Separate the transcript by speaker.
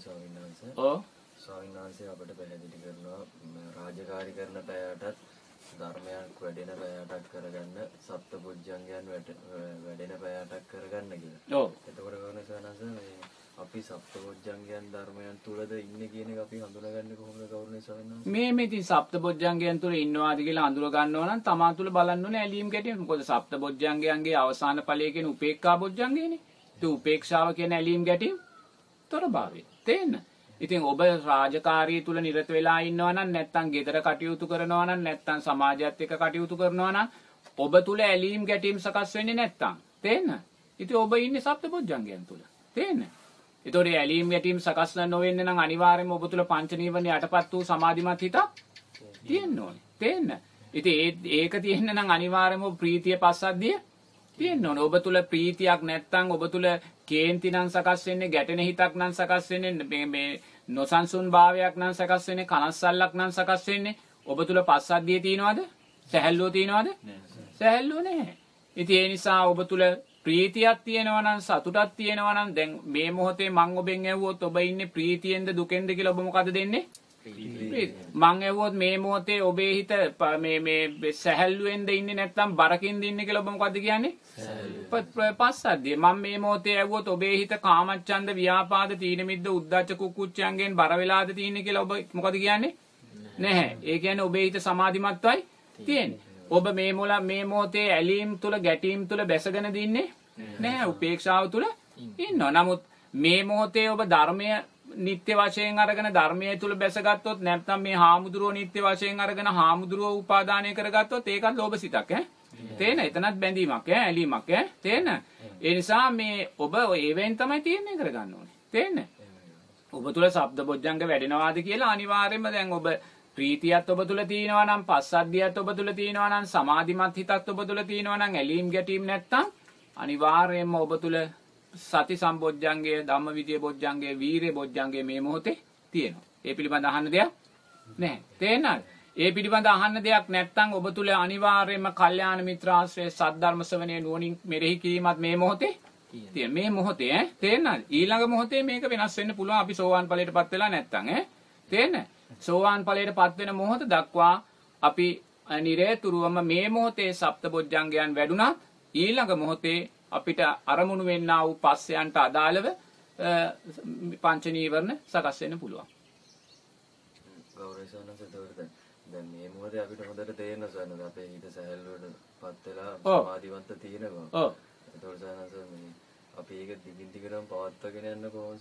Speaker 1: ස්වාමීන් වහන්සේ
Speaker 2: ඔව්
Speaker 1: ස්වාමීන් වහන්සේ අපට පැහැදිලි කරනවා රාජකාරී කරන පැයටත් ධර්මයක් වැඩෙන පැයටක් කරගන්න සප්තපුජ්ජංගයන් වැඩ- වැඩෙන පැයටක් කරගන්න කියලා.
Speaker 2: ඔව්
Speaker 1: එතකොට ස්වාමීන් වහන්සේ මේ අපි සප්තපුජ්ජංගයන් ධර්මයන් තුලද ඉන්නේ කියන එක අපි හඳුනාගන්නේ කොහොමද ගෞරවනීය ස්වාමීන් වහන්සේ?
Speaker 2: මේ මේ ඉතින් සප්තබොජ්ජංගයන් තුල ඉන්නවාද කියලා අඳුර ගන්නවා නම් තමා තුල බලන්න ඕනේ ඇලීම් ගැටීම්. මොකද සප්තබොජ්ජංගයන්ගේ අවසාන ඵලය කියන උපේක්ඛා බොජ්ජංගයනේ. ඒ උපේක්ෂාව කියන ඇලීම් ගැටීම් තොරභාවය. තේන්න. ඉතින් ඔබ රාජකාරී තුල නිරත වෙලා ඉන්නවා නම් නැත්නම් ගෙදර කටයුතු කරනවා නම් නැත්නම් සමාජයත් එක්ක කටයුතු කරනවා නම් ඔබ තුල ඇලීම් ගැටීම් සකස් වෙන්නේ නැත්නම් තේන්න. ඉතින් ඔබ ඉන්නේ සප්තබොජ්ජංගයන් තුල. තේන්න. ඒතකොට මේ ඇලීම් ගැටීම් සකස් නොවෙන්න නම් අනිවාර්යයෙන්ම ඔබ තුල පංච නීවරණ යටපත් වූ සමාධිමත් හිතක් තියෙන්න ඕනේ. තේන්න. ඉතින් ඒ ඒක තියෙන්න නම් අනිවාර්යයෙන්ම ඔබ ප්‍රීතිය පස්සද්ධිය තියෙන්න ඕනේ. ඔබ තුල ප්‍රීතියක් නැත්නම් ඔබ තුල කේන්ති නම් සකස් වෙන්නේ ගැටෙන හිතක් නම් සකස් වෙන්නේ මේ මේ නොසන්සුන් භාවයක් නම් සකස් වෙන්නේ කනස්සල්ලක් නම් සකස් වෙන්නේ ඔබ තුල පස්සද්ධිය තියනවද? සැහැල්ලුව තියනවද? සැහැල්ලුව නැහැ. ඉතින් ඒ නිසා ඔබ තුල ප්‍රීතියක් තියෙනවා නම් සතුටක් තියෙනවා නම් දැන් මේ මොහොතේ මං ඔබෙන් ඇහුවොත් ඔබ ඉන්නේ ප්‍රීතියෙන්ද දුකෙන්ද කියලා ඔබ මොකද දෙන්නේ? මං ඇහුවොත් මේ මොහොතේ ඔබේ හිත මේ මේ සැහැල්ලුවෙන්ද ඉන්නේ නැත්නම් බරකින්ද ඉන්නේ කියලා ඔබ මොකද කියන්නේ? පස්සද්ධිය. මම මේ මොහොතේ ඇහුවොත් ඔබේ හිත කාමච්ඡන්ද ව්‍යාපාද තීන මිද්ද උද්ධච්ච කුක්කුච්චයන්ගෙන් බර වෙලාද තියෙන්නේ කියලා ඔබ මොකද කියන්නේ? නැහැ. ඒ කියන්නේ ඔබේ හිත සමාධිමත්වයි තියෙන්නේ. ඔබ මේ මොල මේ මොහොතේ ඇලීම් තුල ගැටීම් තුල බැසගෙන දින්නේ නැහැ. උපේක්ෂාව තුල ඉන්නවා. නමුත් මේ මොහොතේ ඔබ ධර්මය නිත්‍ය වශයෙන් අරගෙන ධර්මයේ තුල බැසගත්තොත් නැත්නම් මේ හාමුදුරුවෝ නිත්‍ය වශයෙන් අරගෙන හාමුදුරුවෝ උපාදානය කරගත්තොත් ඒකත් ලෝභ සිතක් ඈ. තේන එතනත් බැඳීමක් ඈ ඇලීමක් ඈ. තේන. ඒ නිසා මේ ඔබ ඒවෙන් තමයි තීරණය කරගන්න ඕනේ. තේන්න. ඔබ තුල ශබ්ද බොජ්ජංග වැඩෙනවාද කියලා අනිවාර්යයෙන්ම දැන් ඔබ ප්‍රීතියත් ඔබ තුල තියෙනවා නම් පස්සද්ධියත් ඔබ තුල තියෙනවා නම් සමාධිමත් හිතත් ඔබ තුල තියෙනවා නම් ඇලීම් ගැටීම් නැත්තම් අනිවාර්යයෙන්ම ඔබ තුල සති සම්බොජ්ජංගය ධම්මවිජය බොජ්ජංගය වීරිය බොජ්ජංගය මේ මොහොතේ තියෙනවා. ඒ පිළිබඳ අහන්න දෙයක් නැහැ. තේරෙනවද? ඒ පිළිබඳ අහන්න දෙයක් නැත්තම් ඔබ තුල අනිවාර්යයෙන්ම කල්යාණ මිත්‍රාශ්‍රය සද්ධර්ම ශ්‍රවණය නුවණින් මෙනෙහි කිරීමත් මේ මොහොතේ තියෙන මේ මොහොතේ ඈ තේරෙනවද ඊළඟ මොහොතේ මේක වෙනස් වෙන්න පුළුවන් අපි සෝවාන් ඵලයටපත් වෙලා නැත්තම් ඈ තේරෙනවද සෝවාන් ඵලයටපත් වෙන මොහොත දක්වා අපි නිරේතුරුවම මේ මොහොතේ සප්තබොජ්ජංගයන් වැඩුණත් ඊළඟ මොහොතේ අපිට අරමුණු වෙන්නා වූ පස්සයන්ට අදාළව පංච නීවරණ සකස් වෙන්න පුළුවන්
Speaker 1: වහන්සේ එතකොට දැන්- මේ මොහොතේ අපිට හොඳට තේරෙන වහන්සේ අපේ හිත සැහැල්ලුවටපත් වෙලා
Speaker 2: ඔව්.
Speaker 1: සමාධිවන්ත තියෙනවා.
Speaker 2: ඔව්
Speaker 1: එතකොට ස්වාමීන් වහන්සේ මේ අපි ඒක දිගින් දිගටම පවත්වාගෙන යන්න කොහොමද